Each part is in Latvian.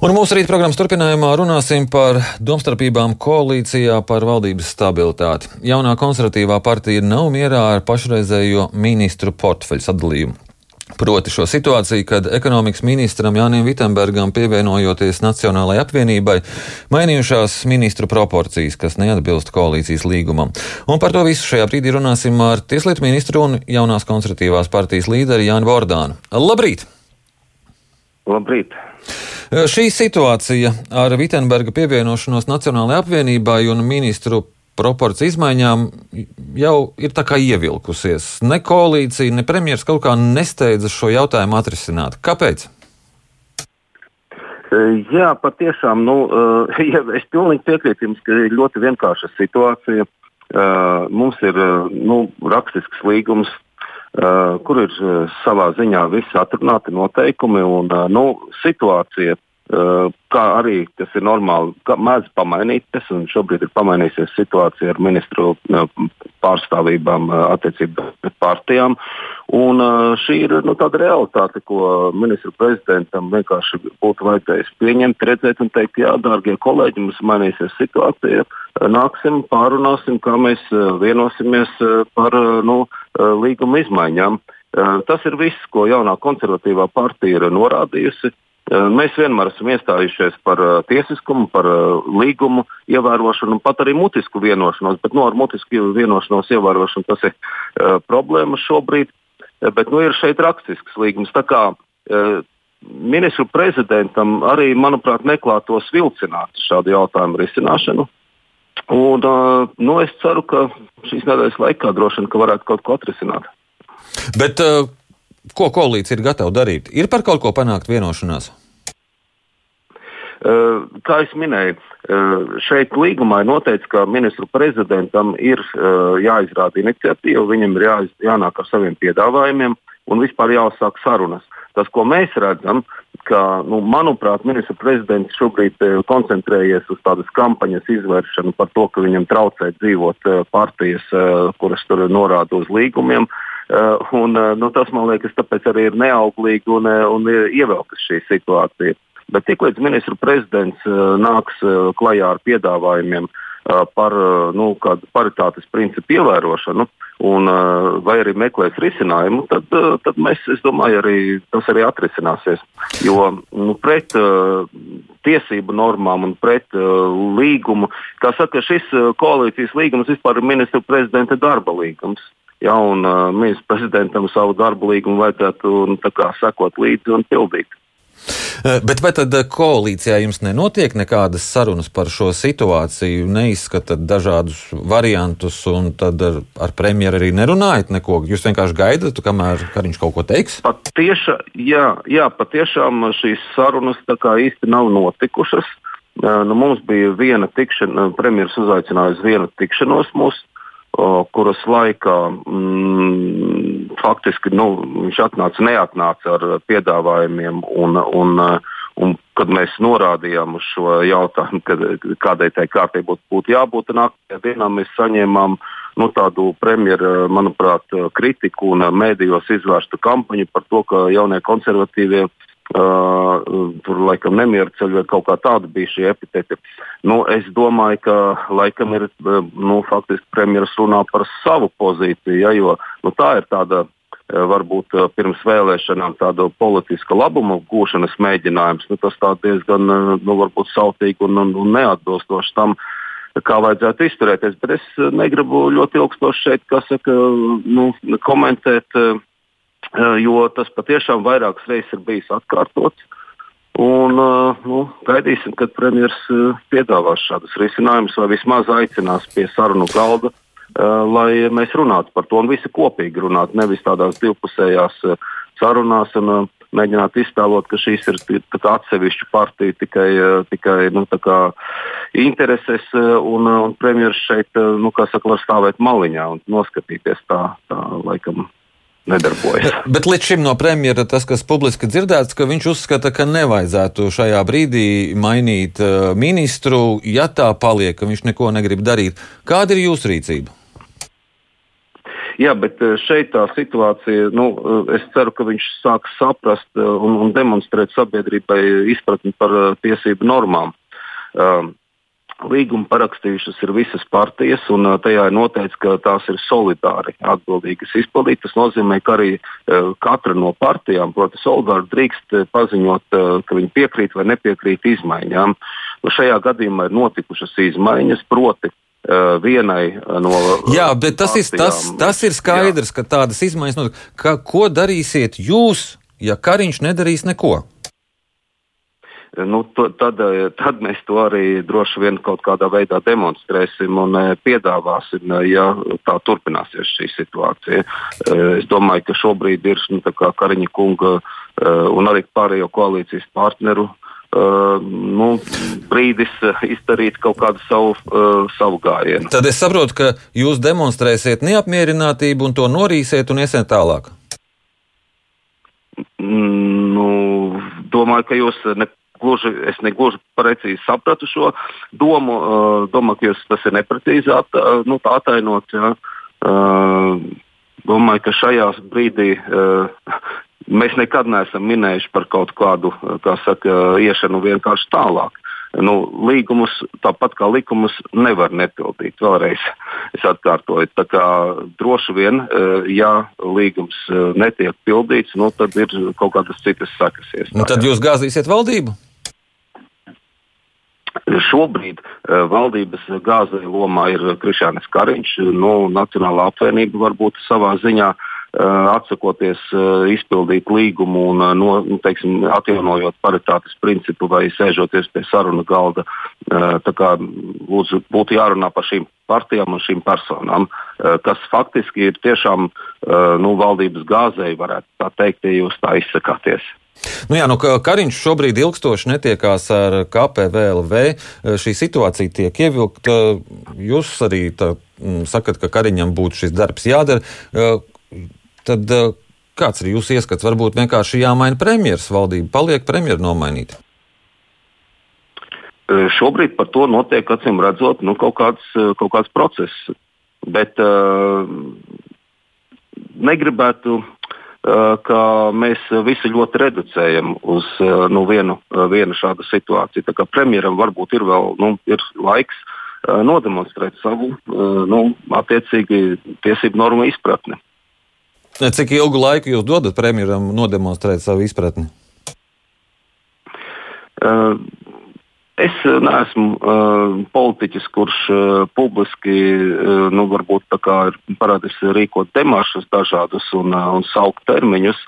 Un mūsu rīta programmas turpinājumā runāsim par domstarpībām koalīcijā par valdības stabilitāti. Jaunā konservatīvā partija nav mierā ar pašreizējo ministru portfeļu sadalījumu. Proti šo situāciju, kad ekonomikas ministram Jānim Vitsenbergam pievienojoties Nacionālajai apvienībai, mainījušās ministru proporcijas, kas neatbilst koalīcijas līgumam. Un par to visu šajā brīdī runāsim ar Tieslietu ministru un jaunās konservatīvās partijas līderi Jānu Bordānu. Labrīt! Labrīt! Šī situācija ar Vitsenberga pievienošanos Nacionālajai apvienībai un ministru proporciju izmaiņām jau ir tā kā ievilkusies. Ne koalīcija, ne premjeras kaut kā nesteidzas šo jautājumu atrisināt. Kāpēc? Jā, patiešām. Nu, es pilnīgi piekrītu jums, ka ir ļoti vienkārša situācija. Mums ir nu, rakstisks līgums, kur ir savā ziņā visi atrunāti noteikumi un nu, situācija kā arī tas ir normāli, mēdz pamainīties. Šobrīd ir pamainījusies situācija ar ministru pārstāvībām attiecībā pret partijām. Un, šī ir nu, tāda realitāte, ko ministru prezidentam vienkārši būtu vajadzējis pieņemt, redzēt un teikt, jā, dārgie kolēģi, mums mainīsies situācija. Nāksim, pārunāsim, kā mēs vienosimies par nu, līguma izmaiņām. Tas ir viss, ko jaunā konservatīvā partija ir norādījusi. Mēs vienmēr esam iestājušies par tiesiskumu, par līgumu ievērošanu, pat arī mutisku vienošanos. Bet nu, ar mutisku vienošanos ievērošanu tas ir uh, problēma šobrīd. Bet nu, ir šeit rakstisks līgums. Tā kā uh, ministru prezidentam arī, manuprāt, neklātos vilcināt šādu jautājumu risināšanu. Un, uh, nu, es ceru, ka šīs nedēļas laikā droši vien varētu kaut ko atrisināt. Bet, uh, ko koalīcija ir gatava darīt? Ir par kaut ko panākt vienošanās? Kā jau minēju, šeit līgumā ir noteikts, ka ministru prezidentam ir jāizrāda iniciatīva, viņam ir jāiz, jānāk ar saviem piedāvājumiem un vispār jāuzsāk sarunas. Tas, ko mēs redzam, ka, nu, manuprāt, ministra prezidents šobrīd koncentrējies uz tādas kampaņas izvēršanu par to, ka viņam traucē dzīvot partijas, kuras tur norāda uz līgumiem. Uh, un, uh, nu, tas, man liekas, arī ir neauglīgi un, uh, un ievelkas šī situācija. Bet tiklīdz ministru prezidents nāks klajā ar piedāvājumiem par nu, paritātes principu ievērošanu, un, vai arī meklēs risinājumu, tad, tad mēs, es domāju, arī tas arī atrisināsies. Jo nu, pret uh, tiesību normām un pret uh, līgumu, kā saka, šis koalīcijas līgums vispār ir ministru prezidenta darba līgums. Ja, un uh, ministru prezidentam savu darbu līgumu vajadzētu nu, sekot līdzi un pildīt. Eh, bet vai tad eh, koalīcijā jums nenotiek nekādas sarunas par šo situāciju, neizskatāt dažādus variantus, un tad ar, ar premjeru arī nerunājat neko? Jūs vienkārši gaidat, kamēr viņš kaut ko teiks? Patieša, jā, jā, patiešām šīs sarunas īsti nav notikušas. Eh, nu, mums bija viena tikšanās, premjerministrs uzaicināja uz vienu tikšanos mūsu kuras laikā mm, faktiski nu, viņš atnāca, neatnāca ar piedāvājumiem. Un, un, un, kad mēs norādījām uz šo jautājumu, kad, kādai tai kārtai būtu, būtu jābūt, nākamajā dienā mēs saņēmām nu, tādu premjeru, manuprāt, kritiku un mēdījos izvērstu kampaņu par to, ka jaunie konservatīvie Uh, tur laikam nemieru ceļu vai kaut kā tāda bija šī epitēta. Nu, es domāju, ka laikam ir nu, faktiski premjeras runā par savu pozīciju, ja, jo nu, tā ir tāda varbūt pirms vēlēšanām tāda politiska labuma gūšanas mēģinājums. Nu, tas diezgan nu, sautīgi un, un, un neatbilstoši tam, kā vajadzētu izturēties. Bet es negribu ļoti ilgstoši šeit saka, nu, komentēt Eh, jo tas patiešām vairākas reizes ir bijis atkārtots. Un, nu, gaidīsim, kad premjerministrs piedāvās šādus risinājumus vai vismaz aicinās pie sarunu galda, lai mēs runātu par to un visi kopīgi runātu, nevis tādās divpusējās sarunās. Un, mēģināt iztēlot, ka šīs ir atsevišķu partiju tikai, tikai nu, intereses, un, un premjerministrs šeit nu, saka, var stāvēt maliņā un noskatīties tā, tā laikam nedarbojas. Bet līdz šim no premjera tas, kas publiski dzirdēts, ka viņš uzskata, ka nevajadzētu šajā brīdī mainīt uh, ministru, ja tā paliek, ka viņš neko negrib darīt. Kāda ir jūsu rīcība? Jā, bet šeit tā situācija, nu, es ceru, ka viņš sāks saprast un, un demonstrēt sabiedrībai izpratni par tiesību normām. Um, Līgumu parakstījušas ir visas partijas, un tajā ir noteikts, ka tās ir solidāri atbildīgas izpildīt. Tas nozīmē, ka arī katra no partijām, proti, solidāri drīkst paziņot, ka viņi piekrīt vai nepiekrīt izmaiņām. Nu, šajā gadījumā ir notikušas izmaiņas, proti, vienai no. Jā, bet tas, partijām, ir, tas, tas ir skaidrs, jā. ka tādas izmaiņas notiek. Ko darīsiet jūs, ja Kariņš nedarīs neko? Nu, to, tad, eh, tad mēs to arī droši vien kaut kādā veidā demonstrēsim un eh, piedāvāsim, eh, ja tā turpināsies šī situācija. Es domāju, ka šobrīd ir nu, Kariņa kunga un arī pārējo koalīcijas partneru Uh, nu, brīdis izdarīt kaut kādu savu, uh, savu gājienu. Tad es saprotu, ka jūs demonstrēsiet neapmierinātību un to norīsiet un iesiet tālāk. Nu, domāju, ka jūs ne, gluži, es negluži precīzi sapratu šo domu. Uh, domāju, ka jūs tas ir neprecīzi at, uh, nu, atainots. Ja. Uh, domāju, ka šajā brīdī uh, mēs nekad neesam minējuši par kaut kādu kā saka, iešanu vienkārši tālāk nu, līgumus, tāpat kā likumus, nevar nepildīt. Vēlreiz es atkārtoju. Tā kā droši vien, eh, ja līgums eh, netiek pildīts, nu, tad ir kaut kādas citas sakas. Nu, tad jūs gāzīsiet valdību? Šobrīd uh, valdības gāzē lomā ir Krišānis Kariņš, nu, Nacionālā apvienība varbūt savā ziņā uh, atsakoties izpildīt līgumu un no, nu, teiksim, atjaunojot paritātes principu vai sēžoties pie saruna galda. Kā, lūdzu, būtu jārunā par šīm partijām un šīm personām, kas faktiski ir tiešām nu, valdības gāzēji, varētu tā teikt, ja jūs tā izsakāties. Nu jā, nu, Kariņš šobrīd ilgstoši netiekās ar KPVLV. Šī situācija tiek ievilkta. Jūs arī tā, sakat, ka Kariņam būtu šis darbs jādara. Tad kāds ir jūsu ieskats? Varbūt vienkārši jāmaina premjeras valdība, paliek premjeru nomainīt. Šobrīd par to notiek, acīm redzot, nu, kaut, kāds, kaut kāds process. Bet uh, negribētu, ka mēs visi ļoti reducējam uz uh, nu, vienu, uh, vienu šādu situāciju. Premjeram varbūt ir vēl nu, ir laiks nodemonstrēt savu nu, attiecīgi tiesību normu izpratni. Cik ilgu laiku jūs dodat premjeram nodemonstrēt savu izpratni? Uh, es neesmu uh, politiķis, kurš uh, publiski uh, nu, ir parādījis rīkot demaršus dažādus un, uh, un saukt termiņus.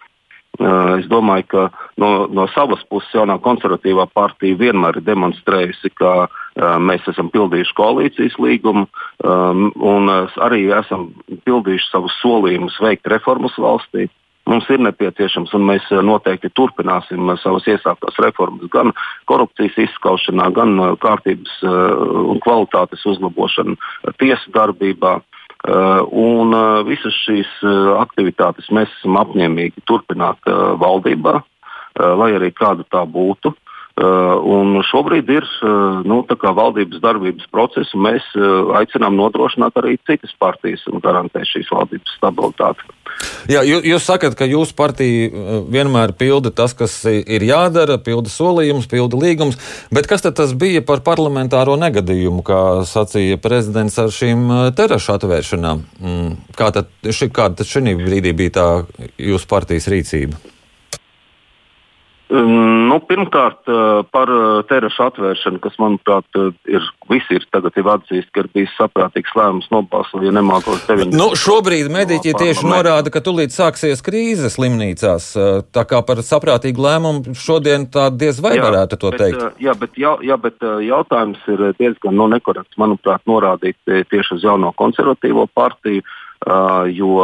Uh, es domāju, ka no, no savas puses jaunā konservatīvā partija vienmēr ir demonstrējusi, ka uh, Mēs esam pildījuši koalīcijas līgumu un arī esam pildījuši savus solījumus veikt reformas valstī. Mums ir nepieciešams, un mēs noteikti turpināsim savas iesāktās reformas gan korupcijas izskaušanā, gan kārtības un kvalitātes uzlabošanā, tiesu darbībā. Un visas šīs aktivitātes mēs esam apņēmīgi turpināt valdībā, lai arī kāda tā būtu. Uh, un šobrīd ir uh, nu, valdības darbības process, un mēs uh, aicinām nodrošināt arī citas partijas un garantēt šīs valdības stabilitāti. Jā, jūs, jūs sakat, ka jūsu partija vienmēr pilda tas, kas ir jādara, pilda solījumus, pilda līgumus, bet kas tad bija par parlamentāro negadījumu, kā sacīja prezidents ar šīm terašu atvēršanām? Mm, kāda tad šī brīdī bija tā jūsu partijas rīcība? Mm, nu, pirmkārt, eh, par eh, terašu atvēršanu, kas, manuprāt, eh, ir visi ir tagad jau atzīst, ka ir bijis saprātīgs lēmums nobalsot, ja nemākos 90. Nu, šobrīd mediķi tieši norāda, ka tūlīt sāksies krīze slimnīcās. Tā kā par saprātīgu lēmumu šodien tā diez vai jā, varētu to bet, teikt. Jā, bet, jā, jā, bet jautājums ir diezgan nu, nekorekts, manuprāt, norādīt tieši uz jauno konservatīvo partiju. Uh, jo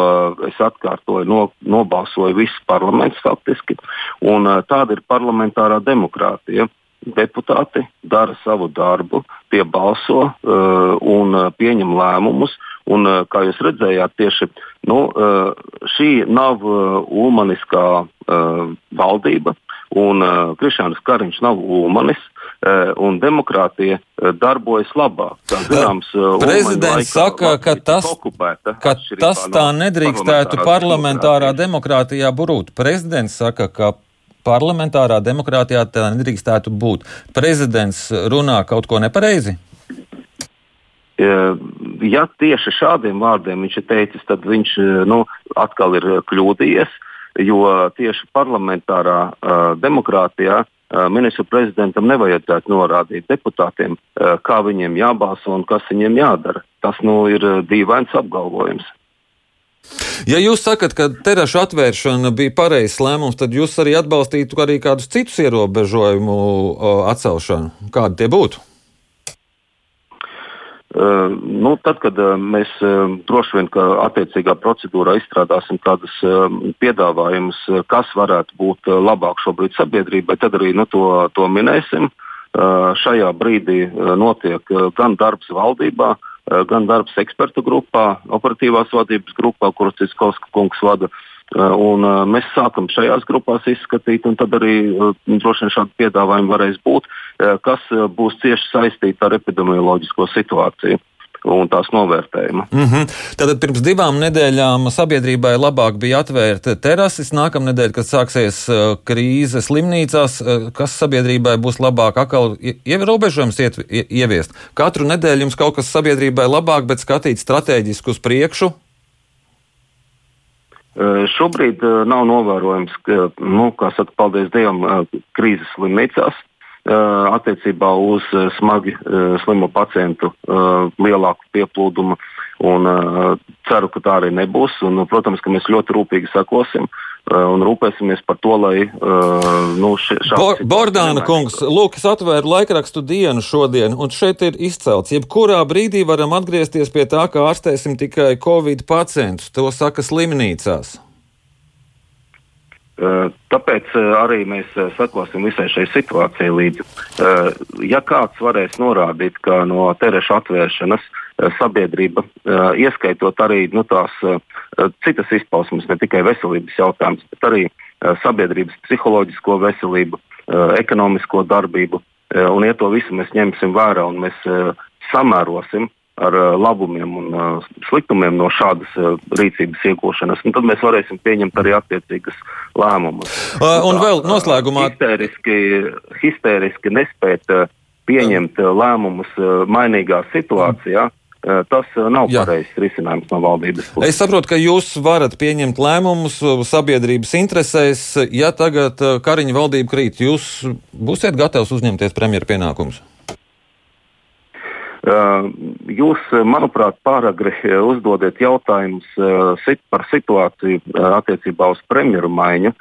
es atkārtoju, no, nobalsoja viss parlaments faktiski. Un, uh, tāda ir parlamentārā demokrātija. Deputāti dara savu darbu, tie balso uh, un uh, pieņem lēmumus. Un, uh, kā jūs redzējāt, tieši nu, uh, šī nav uh, ulmaniskā uh, valdība, un uh, Krišāns Kariņš nav ulmanis. Un demokrātija darbojas labāk. Tā, zināms, Prezidents saka, ka tas, okupēta, ka tas tā nedrīkstētu parlamentārā demokrātijā būt. Prezidents saka, ka parlamentārā demokrātijā tā nedrīkstētu būt. Prezidents runā kaut ko nepareizi. Ja tieši šādiem vārdiem viņš ir teicis, tad viņš nu, atkal ir kļūdījies, jo tieši parlamentārā uh, demokrātijā uh, ministru prezidentam nevajadzētu norādīt deputātiem, uh, kā viņiem jābalso un kas viņiem jādara. Tas nu, ir dīvains apgalvojums. Ja jūs sakat, ka terašu atvēršana bija pareizs lēmums, tad jūs arī atbalstītu arī kādus citus ierobežojumu atcelšanu. Kādi tie būtu? Uh, nu, tad, kad uh, mēs uh, droši vien attiecīgā procedūrā izstrādāsim kādus piedāvājumus, kas varētu būt labāk šobrīd sabiedrībai, tad arī nu, to, to minēsim. Šajā brīdī notiek gan darbs valdībā, gan darbs ekspertu grupā, operatīvās vadības grupā, kuras Ciskovska kungs vada. Un, uh, mēs sākam šajās grupās izskatīt, un tad arī uh, droši vien šādi piedāvājumi varēs būt, kas būs cieši saistīti ar epidemioloģisko situāciju un tās novērtējumu. Mm -hmm. Tātad pirms divām nedēļām sabiedrībai labāk bija atvērta terases. Nākamnedēļ, kad sāksies krīze slimnīcās, kas sabiedrībai būs labāk atkal ierobežojums ieviest. Katru nedēļu jums kaut kas sabiedrībai labāk, bet skatīt strateģiski uz priekšu, Šobrīd nav novērojams, ka, nu, kā saka, paldies Dievam, krīzes slimnīcās attiecībā uz smagi slimu pacientu lielāku pieplūdumu. Un, ceru, ka tā arī nebūs. Un, protams, ka mēs ļoti rūpīgi sekosim un rūpēsimies par to, lai nu, šādi. Bo Bordāna kungs, lūk, es atvēru laikrakstu dienu šodien, un šeit ir izcelts, jebkurā brīdī varam atgriezties pie tā, ka ārstēsim tikai covid pacientus. To saka slimnīcās. Tāpēc arī mēs sekosim visai šai situācijai līdzi. Ja kāds varēs norādīt, ka no terešu atvēršanas sabiedrība, ieskaitot arī nu, tās citas izpausmes, ne tikai veselības jautājumus, bet arī sabiedrības psiholoģisko veselību, ekonomisko darbību, un ja to visu mēs ņemsim vērā un mēs samērosim ar labumiem un sliktumiem no šādas rīcības iegūšanas, tad mēs varēsim pieņemt arī attiecīgas lēmumus. Un vēl noslēgumā. Histēriski, histēriski nespēt pieņemt lēmumus mainīgā situācijā. Uh, tas nav pareizs risinājums no valdības puses. Es saprotu, ka jūs varat pieņemt lēmumus sabiedrības interesēs. Ja tagad Kariņa valdība krīt, jūs būsiet gatavs uzņemties premjeru pienākumus? Jūs, manuprāt, pāragri uzdodat jautājumus par situāciju attiecībā uz premjeru maiņu.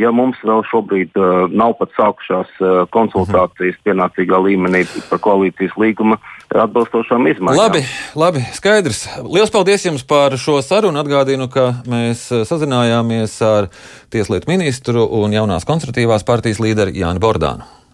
Ja mums vēl šobrīd nav pat sākušās konsultācijas pienācīgā līmenī par koalīcijas līguma atbilstošām izmaiņām. Labi, labi, skaidrs. Lielas paldies jums par šo sarunu. Atgādinu, ka mēs sazinājāmies ar Tieslietu ministru un jaunās konservatīvās partijas līderi Jānu Bordānu.